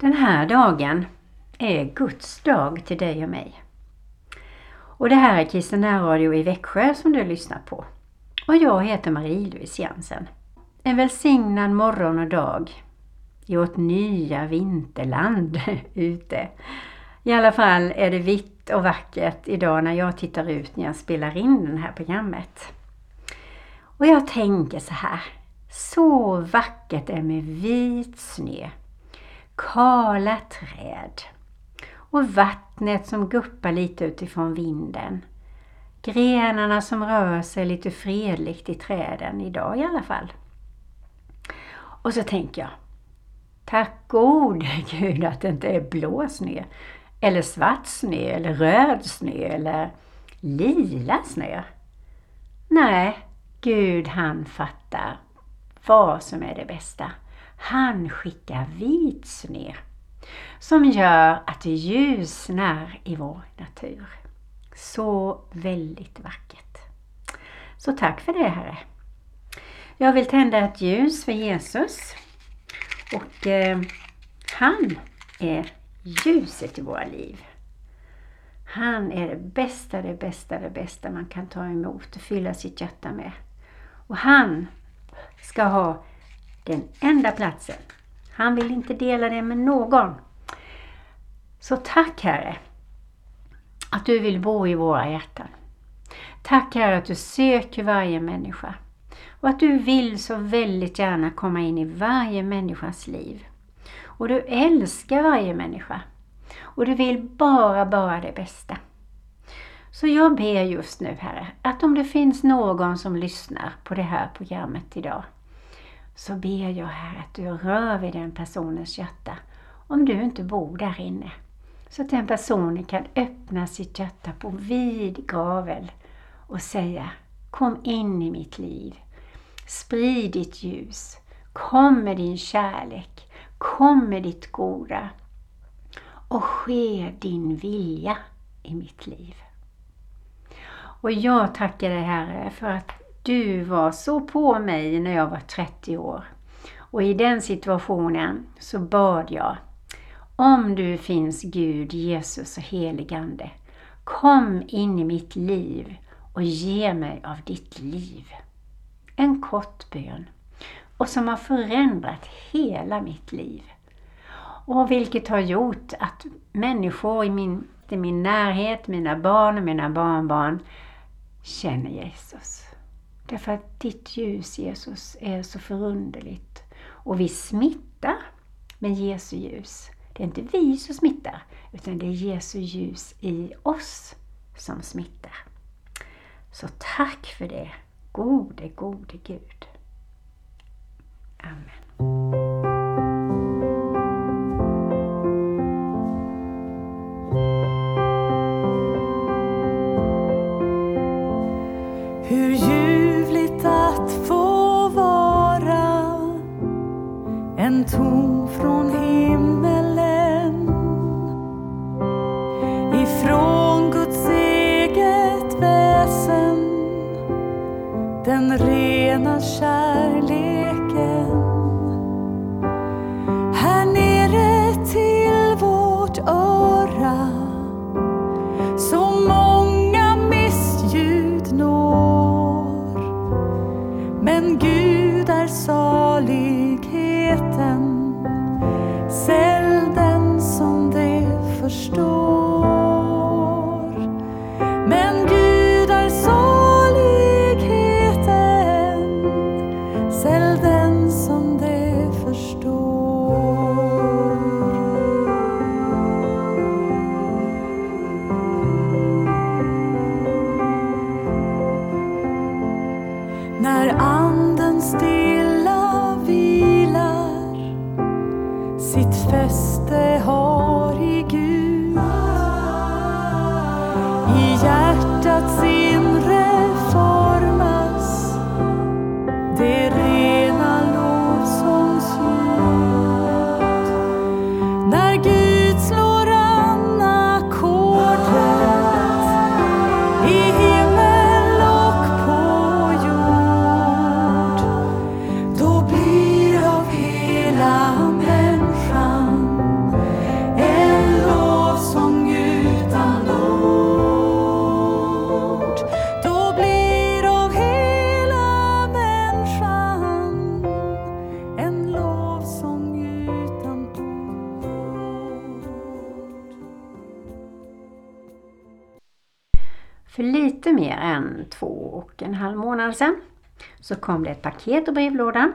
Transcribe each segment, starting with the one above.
Den här dagen är Guds dag till dig och mig. Och det här är Kristen Radio i Växjö som du lyssnar på. Och jag heter Marie-Louise Jensen. En välsignad morgon och dag i vårt nya vinterland ute. I alla fall är det vitt och vackert idag när jag tittar ut när jag spelar in det här programmet. Och jag tänker så här. Så vackert det är med vit snö, kala träd och vattnet som guppar lite utifrån vinden. Grenarna som rör sig lite fredligt i träden idag i alla fall. Och så tänker jag, tack gode Gud att det inte är blå snö, eller svart snö, eller röd snö, eller lila snö. Nej, Gud han fattar vad som är det bästa. Han skickar vit snö som gör att det ljusnar i vår natur. Så väldigt vackert. Så tack för det Herre. Jag vill tända ett ljus för Jesus och eh, han är ljuset i våra liv. Han är det bästa, det bästa, det bästa man kan ta emot och fylla sitt hjärta med. Och han ska ha den enda platsen. Han vill inte dela det med någon. Så tack Herre att du vill bo i våra hjärtan. Tack Herre att du söker varje människa och att du vill så väldigt gärna komma in i varje människas liv. Och du älskar varje människa och du vill bara, bara det bästa. Så jag ber just nu Herre, att om det finns någon som lyssnar på det här programmet idag, så ber jag här att du rör vid den personens hjärta, om du inte bor där inne. Så att den personen kan öppna sitt hjärta på vid gavel och säga Kom in i mitt liv. Sprid ditt ljus. Kom med din kärlek. Kom med ditt goda. Och ske din vilja i mitt liv. Och jag tackar dig Herre för att du var så på mig när jag var 30 år. Och i den situationen så bad jag om du finns Gud, Jesus och heligande, kom in i mitt liv och ge mig av ditt liv. En kort bön och som har förändrat hela mitt liv. Och vilket har gjort att människor i min, i min närhet, mina barn och mina barnbarn känner Jesus. Därför att ditt ljus Jesus är så förunderligt. Och vi smittar med Jesu ljus. Det är inte vi som smittar, utan det är Jesu ljus i oss som smittar. Så tack för det, gode, gode Gud. Amen. All För lite mer än två och en halv månad sedan så kom det ett paket i brevlådan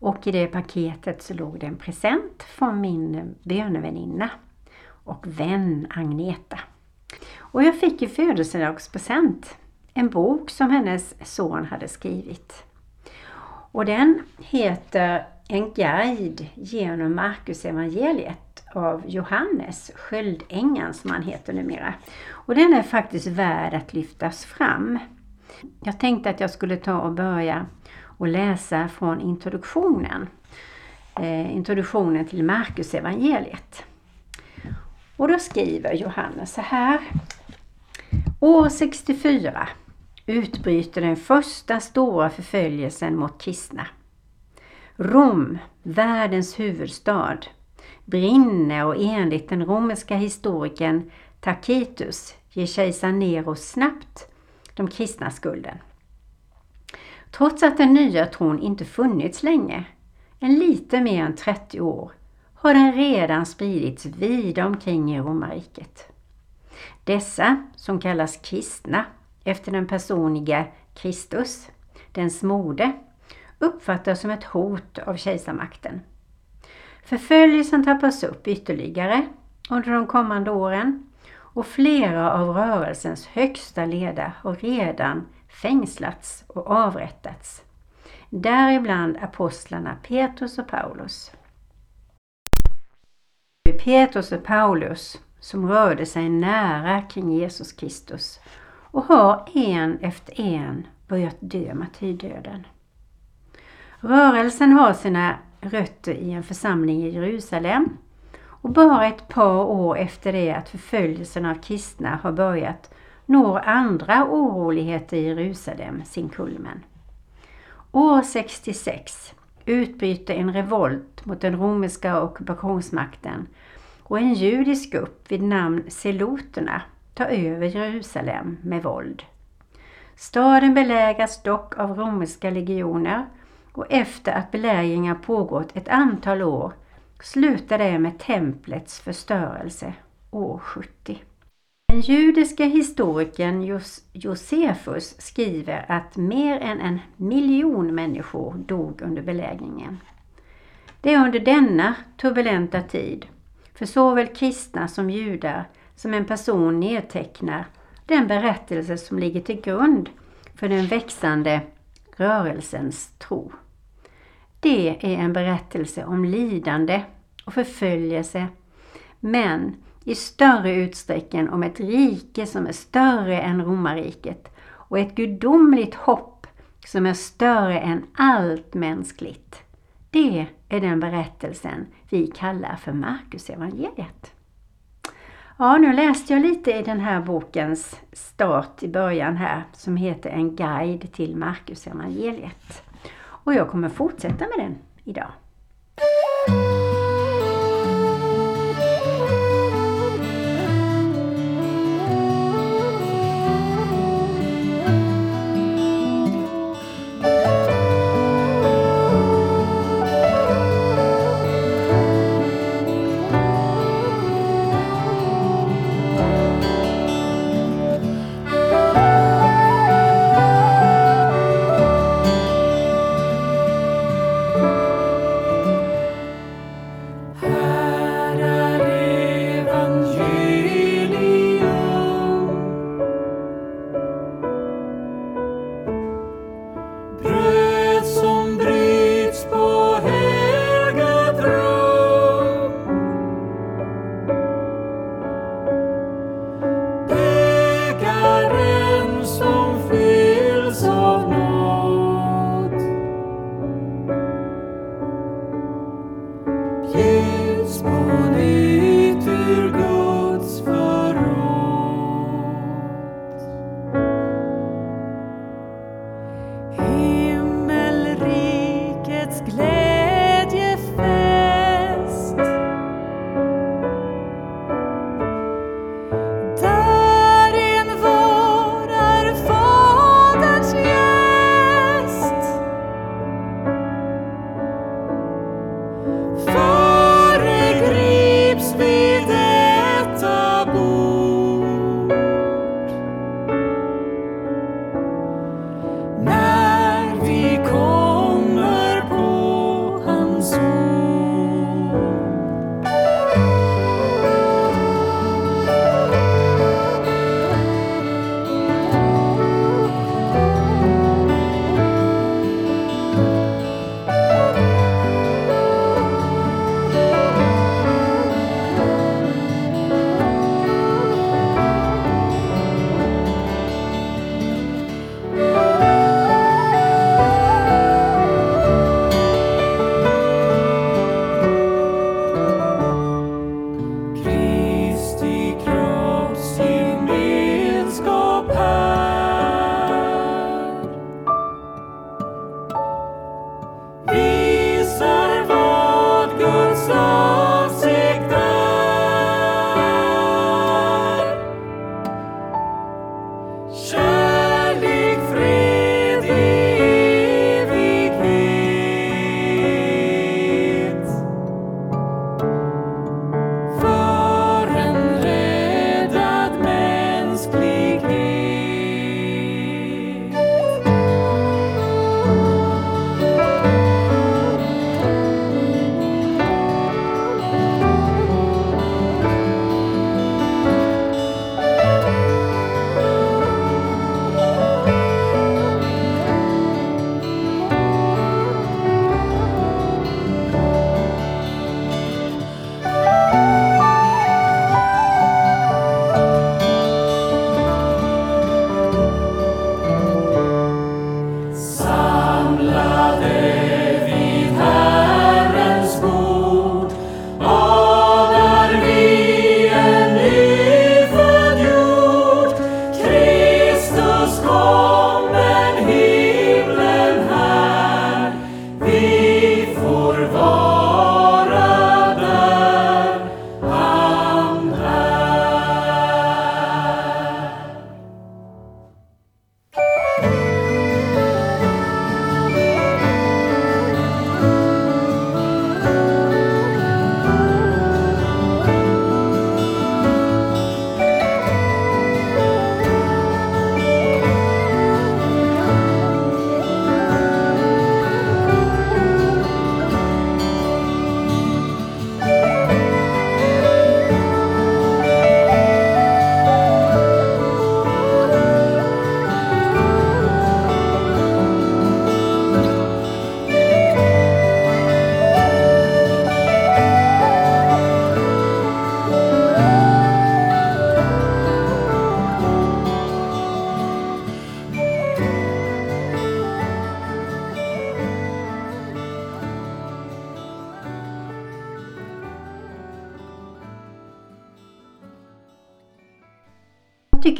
och i det paketet så låg det en present från min böneväninna och vän Agneta. Och jag fick i födelsedagspresent en bok som hennes son hade skrivit. Och den heter En guide genom Markus evangeliet av Johannes Sköldängan som han heter numera. Och den är faktiskt värd att lyftas fram. Jag tänkte att jag skulle ta och börja och läsa från introduktionen. Eh, introduktionen till Marcus evangeliet. Och då skriver Johannes så här. År 64 utbryter den första stora förföljelsen mot kristna. Rom, världens huvudstad, brinner och enligt den romerska historikern Tacitus ger kejsar Nero snabbt de kristna skulden. Trots att den nya tron inte funnits länge, en lite mer än 30 år, har den redan spridits vida omkring i romarriket. Dessa, som kallas kristna efter den personliga Kristus, dens mode, uppfattas som ett hot av kejsarmakten. Förföljelsen trappas upp ytterligare under de kommande åren och flera av rörelsens högsta ledare har redan fängslats och avrättats. Däribland apostlarna Petrus och Paulus. Petrus och Paulus som rörde sig nära kring Jesus Kristus och har en efter en börjat dö martyrdöden. Rörelsen har sina rötter i en församling i Jerusalem och bara ett par år efter det att förföljelsen av kristna har börjat når andra oroligheter i Jerusalem sin kulmen. År 66 utbryter en revolt mot den romerska ockupationsmakten och en judisk grupp vid namn Seloterna tar över Jerusalem med våld. Staden belägras dock av romerska legioner och efter att belägringen pågått ett antal år slutar det med templets förstörelse år 70. Den judiska historikern Jos Josefus skriver att mer än en miljon människor dog under belägringen. Det är under denna turbulenta tid, för såväl kristna som judar, som en person nedtecknar den berättelse som ligger till grund för den växande rörelsens tro. Det är en berättelse om lidande och förföljelse, men i större utsträckning om ett rike som är större än romarriket och ett gudomligt hopp som är större än allt mänskligt. Det är den berättelsen vi kallar för Markusevangeliet. Ja, nu läste jag lite i den här bokens start i början här som heter En guide till Markusevangeliet. Och jag kommer fortsätta med den idag.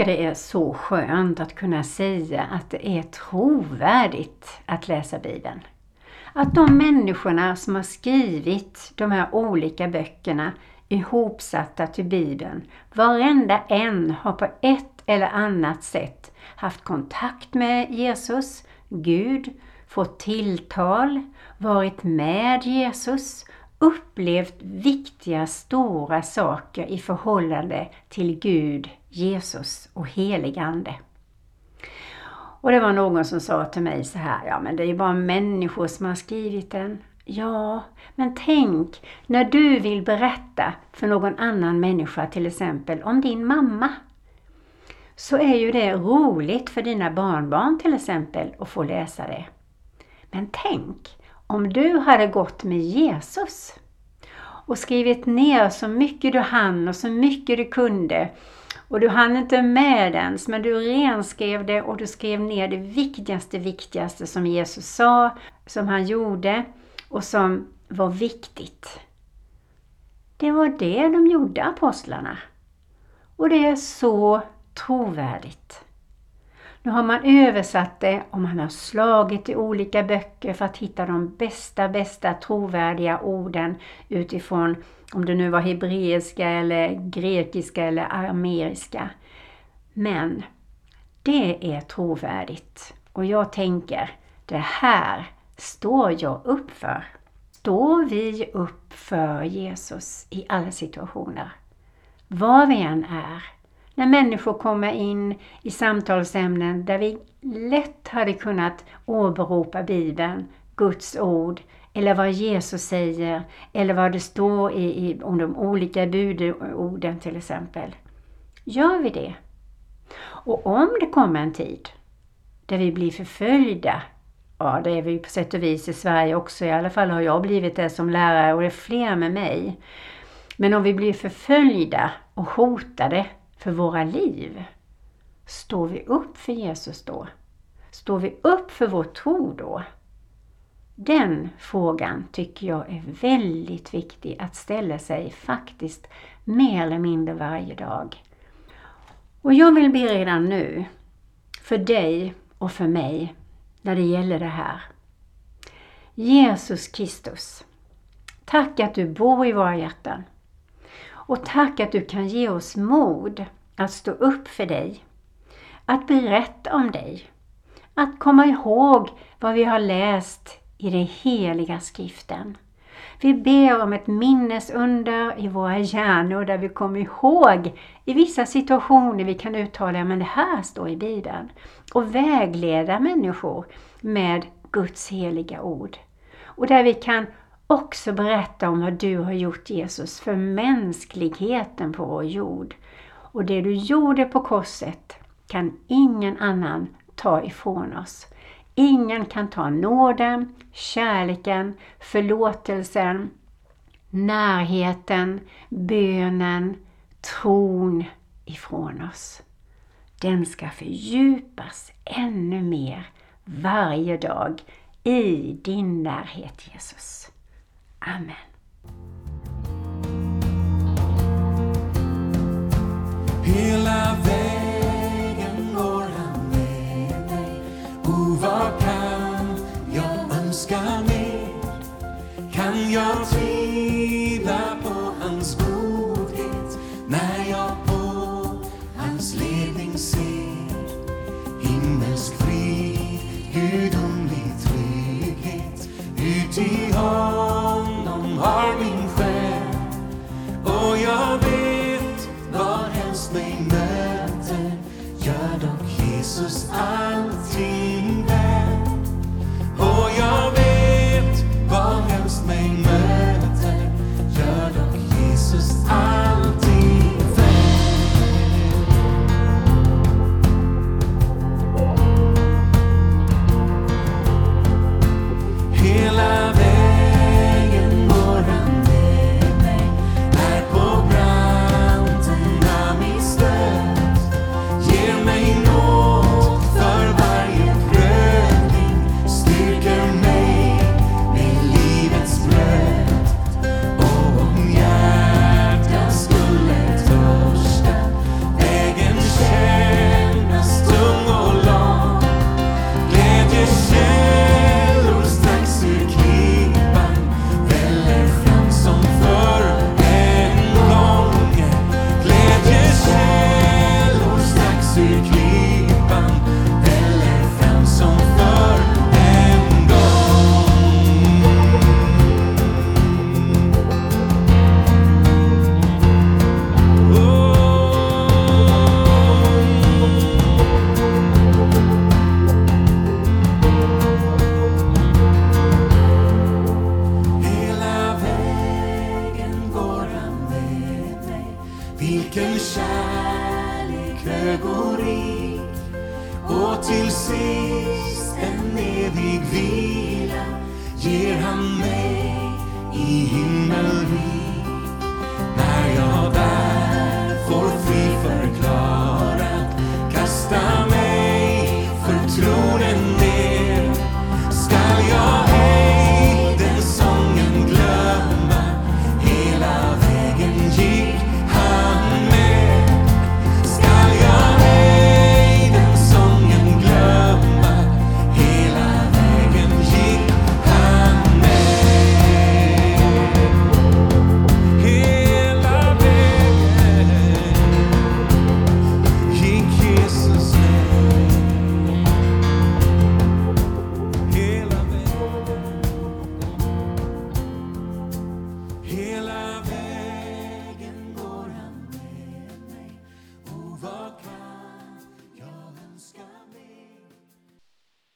Tycker det är så skönt att kunna säga att det är trovärdigt att läsa Bibeln. Att de människorna som har skrivit de här olika böckerna ihopsatta till Bibeln, varenda en har på ett eller annat sätt haft kontakt med Jesus, Gud, fått tilltal, varit med Jesus, upplevt viktiga stora saker i förhållande till Gud, Jesus och helig Ande. Och det var någon som sa till mig så här, ja men det är ju bara människor som har skrivit den. Ja, men tänk när du vill berätta för någon annan människa till exempel om din mamma. Så är ju det roligt för dina barnbarn till exempel att få läsa det. Men tänk om du hade gått med Jesus och skrivit ner så mycket du hann och så mycket du kunde och du hann inte med ens, men du renskrev det och du skrev ner det viktigaste, viktigaste som Jesus sa, som han gjorde och som var viktigt. Det var det de gjorde, apostlarna. Och det är så trovärdigt. Nu har man översatt det och man har slagit i olika böcker för att hitta de bästa, bästa trovärdiga orden utifrån om det nu var hebreiska eller grekiska eller arameiska. Men det är trovärdigt och jag tänker, det här står jag upp för. Står vi upp för Jesus i alla situationer? Var vi än är. När människor kommer in i samtalsämnen där vi lätt hade kunnat åberopa Bibeln, Guds ord, eller vad Jesus säger, eller vad det står i, i, om de olika budorden till exempel. Gör vi det? Och om det kommer en tid där vi blir förföljda Ja, det är vi på sätt och vis i Sverige också. I alla fall har jag blivit det som lärare och det är fler med mig. Men om vi blir förföljda och hotade för våra liv, står vi upp för Jesus då? Står vi upp för vår tro då? Den frågan tycker jag är väldigt viktig att ställa sig faktiskt mer eller mindre varje dag. Och jag vill be redan nu, för dig och för mig, när det gäller det här. Jesus Kristus, tack att du bor i våra hjärtan. Och tack att du kan ge oss mod att stå upp för dig, att berätta om dig, att komma ihåg vad vi har läst i den heliga skriften. Vi ber om ett minnesunder i våra hjärnor där vi kommer ihåg i vissa situationer vi kan uttala att det här står i Bibeln. Och vägleda människor med Guds heliga ord. Och där vi kan också berätta om vad du har gjort Jesus för mänskligheten på vår jord. Och det du gjorde på korset kan ingen annan ta ifrån oss. Ingen kan ta nåden, kärleken, förlåtelsen, närheten, bönen, tron ifrån oss. Den ska fördjupas ännu mer varje dag i din närhet Jesus. Amen. Hela vägen går han med mig. O, vad kan jag önska mer? Kan jag tvivla till sist en evig vila ger han mig i himmelriket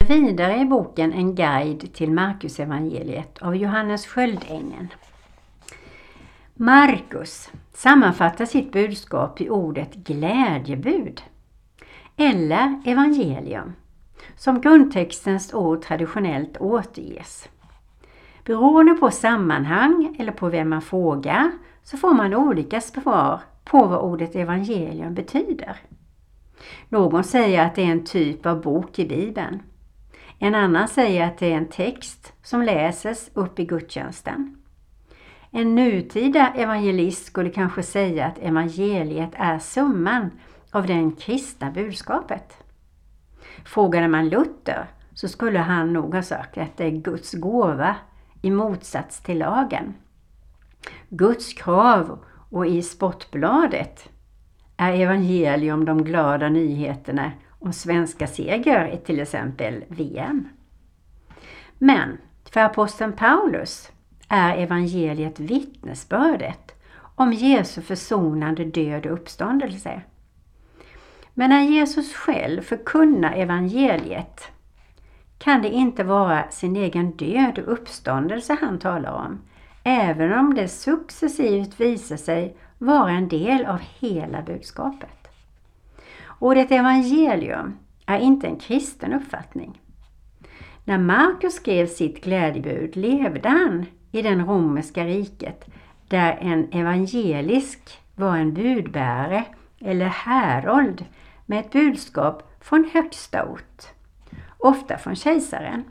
Vidare i boken En guide till Markusevangeliet av Johannes Sköldängen. Markus sammanfattar sitt budskap i ordet glädjebud eller evangelium som grundtextens ord traditionellt återges. Beroende på sammanhang eller på vem man frågar så får man olika svar på vad ordet evangelium betyder. Någon säger att det är en typ av bok i Bibeln. En annan säger att det är en text som läses upp i gudstjänsten. En nutida evangelist skulle kanske säga att evangeliet är summan av det kristna budskapet. Frågade man Luther så skulle han nog ha sagt att det är Guds gåva i motsats till lagen. Guds krav och i Sportbladet är evangelium de glada nyheterna om svenska seger i till exempel VM. Men för aposteln Paulus är evangeliet vittnesbördet om Jesu försonande död och uppståndelse. Men när Jesus själv förkunnar evangeliet kan det inte vara sin egen död och uppståndelse han talar om, även om det successivt visar sig vara en del av hela budskapet. Ordet evangelium är inte en kristen uppfattning. När Markus skrev sitt glädjebud levde han i den romerska riket där en evangelisk var en budbärare eller härold med ett budskap från högsta ort, ofta från kejsaren.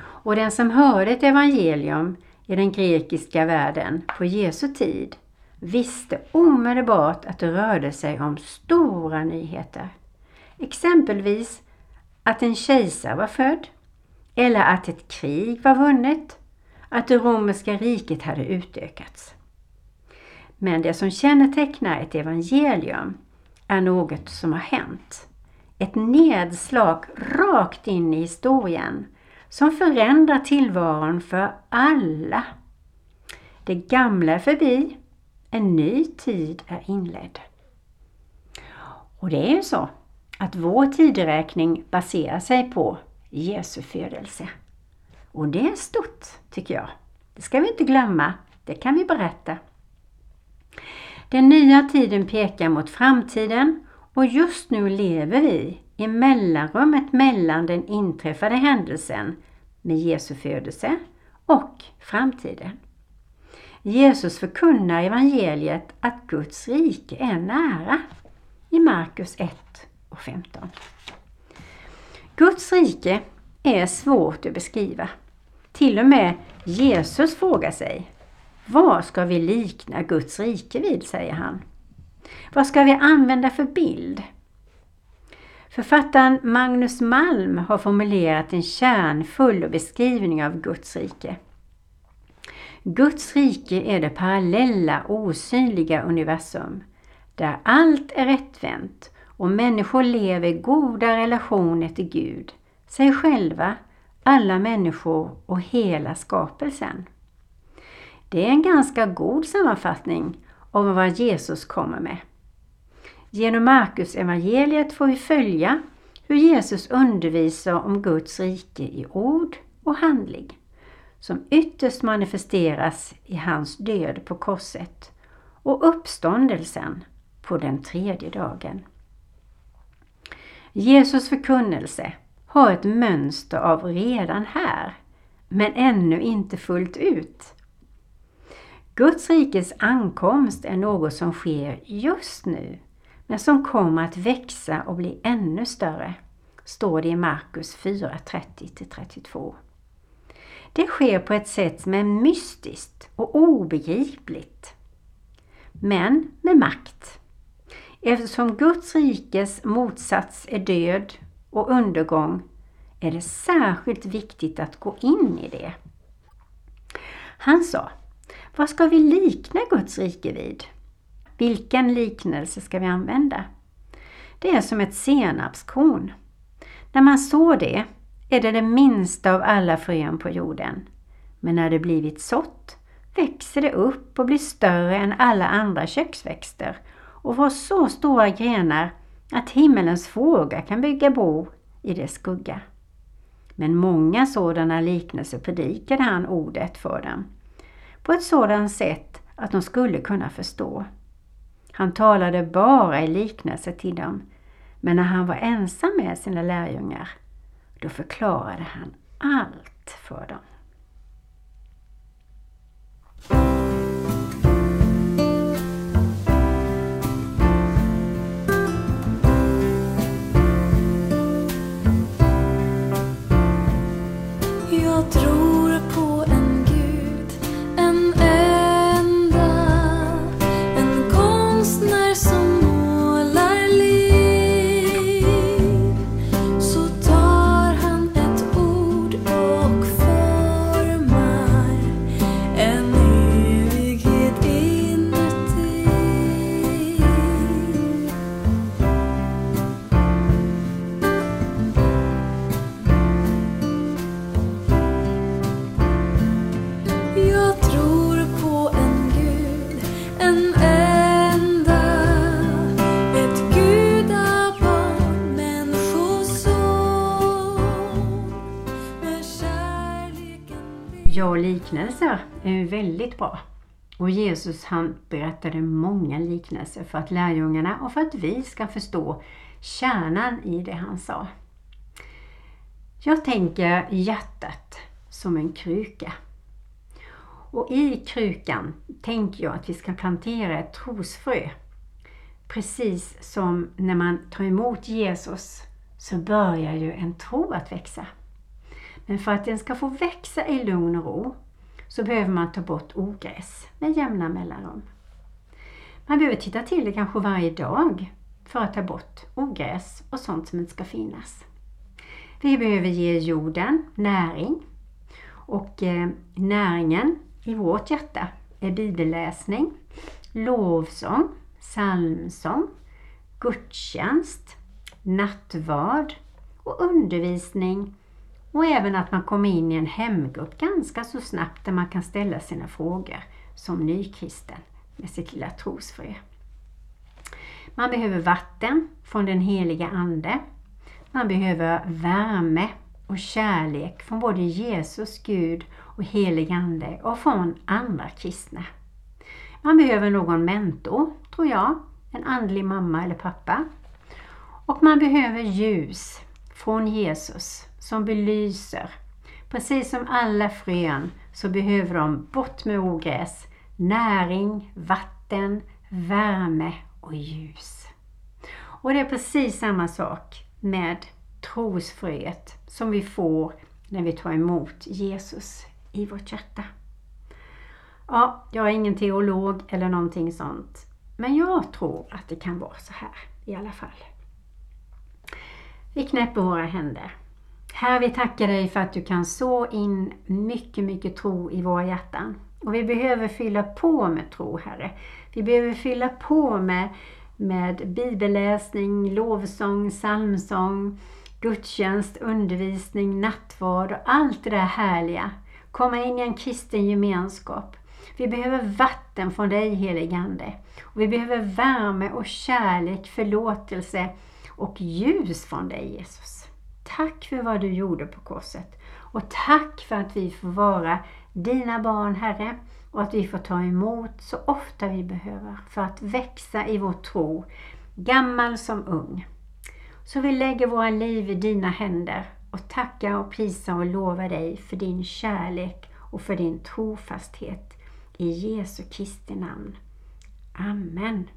Och den som hörde ett evangelium i den grekiska världen på Jesu tid visste omedelbart att det rörde sig om stora nyheter. Exempelvis att en kejsare var född eller att ett krig var vunnet, att det romerska riket hade utökats. Men det som kännetecknar ett evangelium är något som har hänt. Ett nedslag rakt in i historien som förändrar tillvaron för alla. Det gamla är förbi, en ny tid är inledd. Och det är ju så att vår tideräkning baserar sig på Jesu födelse. Och det är stort tycker jag. Det ska vi inte glömma, det kan vi berätta. Den nya tiden pekar mot framtiden och just nu lever vi i mellanrummet mellan den inträffade händelsen med Jesu födelse och framtiden. Jesus förkunnar evangeliet att Guds rike är nära i Markus 1 och 15. Guds rike är svårt att beskriva. Till och med Jesus frågar sig vad ska vi likna Guds rike vid, säger han. Vad ska vi använda för bild? Författaren Magnus Malm har formulerat en kärnfull beskrivning av Guds rike. Guds rike är det parallella, osynliga universum där allt är rättvänt och människor lever i goda relationer till Gud, sig själva, alla människor och hela skapelsen. Det är en ganska god sammanfattning av vad Jesus kommer med. Genom Markus evangeliet får vi följa hur Jesus undervisar om Guds rike i ord och handling, som ytterst manifesteras i hans död på korset och uppståndelsen på den tredje dagen. Jesus förkunnelse har ett mönster av redan här, men ännu inte fullt ut. Guds rikes ankomst är något som sker just nu, men som kommer att växa och bli ännu större, står det i Markus 4, 30-32. Det sker på ett sätt som är mystiskt och obegripligt, men med makt. Eftersom Guds rikes motsats är död och undergång är det särskilt viktigt att gå in i det. Han sa, vad ska vi likna Guds rike vid? Vilken liknelse ska vi använda? Det är som ett senapskorn. När man sår det är det det minsta av alla frön på jorden. Men när det blivit sått växer det upp och blir större än alla andra köksväxter och får så stora grenar att himmelens fåglar kan bygga bo i dess skugga. Men många sådana liknelser predikade han ordet för dem på ett sådant sätt att de skulle kunna förstå. Han talade bara i liknelser till dem, men när han var ensam med sina lärjungar, då förklarade han allt för dem. Jag tror kärleken liknelser är ju väldigt bra. Och Jesus han berättade många liknelser för att lärjungarna och för att vi ska förstå kärnan i det han sa. Jag tänker hjärtat som en kruka. Och i krukan tänker jag att vi ska plantera ett trosfrö. Precis som när man tar emot Jesus så börjar ju en tro att växa. Men för att den ska få växa i lugn och ro så behöver man ta bort ogräs med jämna mellanrum. Man behöver titta till det kanske varje dag för att ta bort ogräs och sånt som inte ska finnas. Vi behöver ge jorden näring och eh, näringen i vårt hjärta är bibelläsning, lovsång, psalmsång, gudstjänst, nattvard och undervisning och även att man kommer in i en hemgrupp ganska så snabbt där man kan ställa sina frågor som nykristen med sitt lilla trosfrö. Man behöver vatten från den heliga Ande. Man behöver värme och kärlek från både Jesus, Gud och helig Ande och från andra kristna. Man behöver någon mentor, tror jag, en andlig mamma eller pappa. Och man behöver ljus från Jesus som belyser. Precis som alla frön så behöver de bort med ogräs, näring, vatten, värme och ljus. Och det är precis samma sak med trosfröet som vi får när vi tar emot Jesus i vårt hjärta. Ja, jag är ingen teolog eller någonting sånt. Men jag tror att det kan vara så här i alla fall. Vi knäpper våra händer. Herre, vi tackar dig för att du kan så in mycket, mycket tro i våra hjärtan. Och vi behöver fylla på med tro, Herre. Vi behöver fylla på med, med bibelläsning, lovsång, psalmsång, gudstjänst, undervisning, nattvard och allt det där härliga. Komma in i en kristen gemenskap. Vi behöver vatten från dig, heligande. Och vi behöver värme och kärlek, förlåtelse och ljus från dig, Jesus. Tack för vad du gjorde på korset. Och tack för att vi får vara dina barn, Herre. Och att vi får ta emot så ofta vi behöver för att växa i vår tro, gammal som ung. Så vi lägger våra liv i dina händer och tackar och prisar och lovar dig för din kärlek och för din trofasthet. I Jesu Kristi namn. Amen.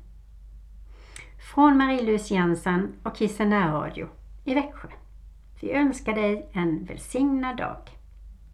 Från Marie-Louise Jensen och Kristen Radio i Växjö. Vi önskar dig en välsignad dag.